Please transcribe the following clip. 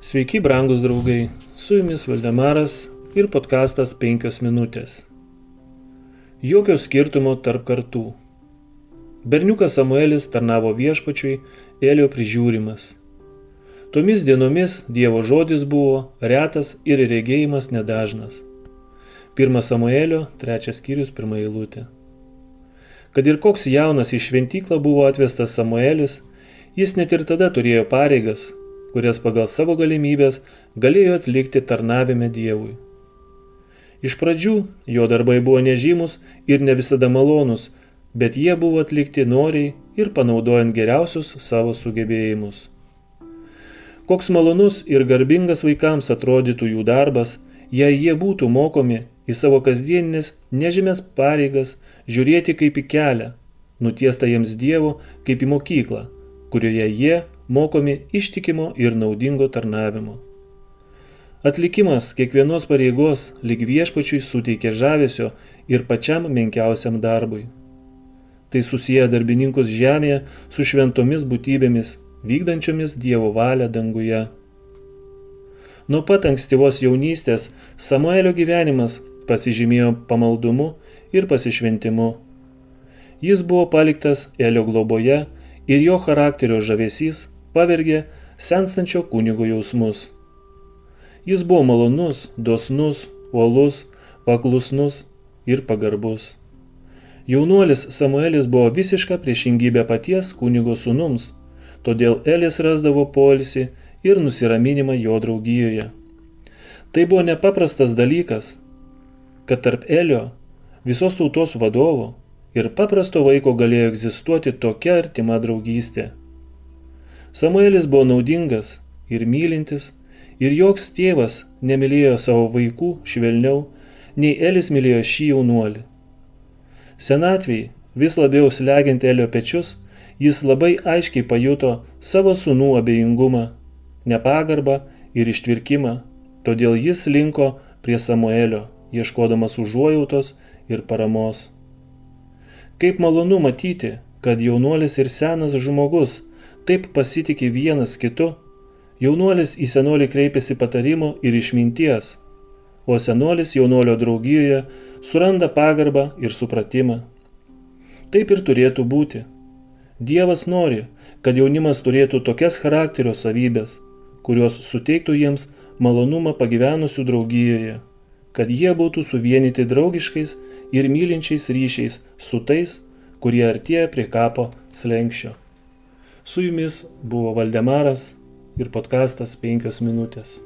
Sveiki, brangus draugai, su jumis Valdemaras ir podkastas 5 minutės. Jokio skirtumo tarp kartų. Berniukas Samuelis tarnavo viešpačiui, Elio prižiūrimas. Tomis dienomis Dievo žodis buvo retas ir regėjimas nedažnas. Pirmas Samuelio, trečias skyrius, pirmą eilutę. Kad ir koks jaunas į šventyklą buvo atvestas Samuelis, jis net ir tada turėjo pareigas, kurias pagal savo galimybės galėjo atlikti tarnavime Dievui. Iš pradžių jo darbai buvo nežymus ir ne visada malonus, bet jie buvo atlikti noriai ir panaudojant geriausius savo sugebėjimus. Koks malonus ir garbingas vaikams atrodytų jų darbas, jei jie būtų mokomi į savo kasdieninės nežymės pareigas žiūrėti kaip į kelią, nutiestą jiems Dievo kaip į mokyklą, kurioje jie mokomi ištikimo ir naudingo tarnavimo. Atlikimas kiekvienos pareigos lyg viešpačiui suteikia žavesio ir pačiam menkiausiam darbui. Tai susiję darbininkus žemėje su šventomis būtybėmis, vykdančiomis Dievo valią danguje. Nuo pat ankstyvos jaunystės Samuelio gyvenimas pasižymėjo pamaldumu ir pasišventimu. Jis buvo paliktas Elio globoje ir jo charakterio žavesys pavergė senstančio kunigo jausmus. Jis buvo malonus, dosnus, uolus, paklusnus ir pagarbus. Jaunuolis Samuelis buvo visiška priešingybė paties kunigo sūnums, todėl Elis rasdavo poilsį ir nusiraminimą jo draugijoje. Tai buvo nepaprastas dalykas, kad tarp Elio, visos tautos vadovo ir paprasto vaiko galėjo egzistuoti tokia artima draugystė. Samuelis buvo naudingas ir mylintis, ir joks tėvas nemylėjo savo vaikų švelniau, nei Elis mylėjo šį jaunuolį. Senatviai, vis labiau slegiant Elio pečius, jis labai aiškiai pajuto savo sunų abejingumą, nepagarbą ir ištvirkimą, todėl jis linko prie Samuelio, ieškodamas užuojautos ir paramos. Kaip malonu matyti, kad jaunuolis ir senas žmogus taip pasitikė vienas kitu, jaunuolis į senolį kreipiasi patarimo ir išminties, o senolis jaunolio draugijoje suranda pagarbą ir supratimą. Taip ir turėtų būti. Dievas nori, kad jaunimas turėtų tokias charakterio savybės, kurios suteiktų jiems malonumą pagyvenusių draugijoje, kad jie būtų suvienyti draugiškais ir mylinčiais ryšiais su tais, kurie artėja prie kapo slengščio. Su jumis buvo Valdemaras ir podkastas 5 minutės.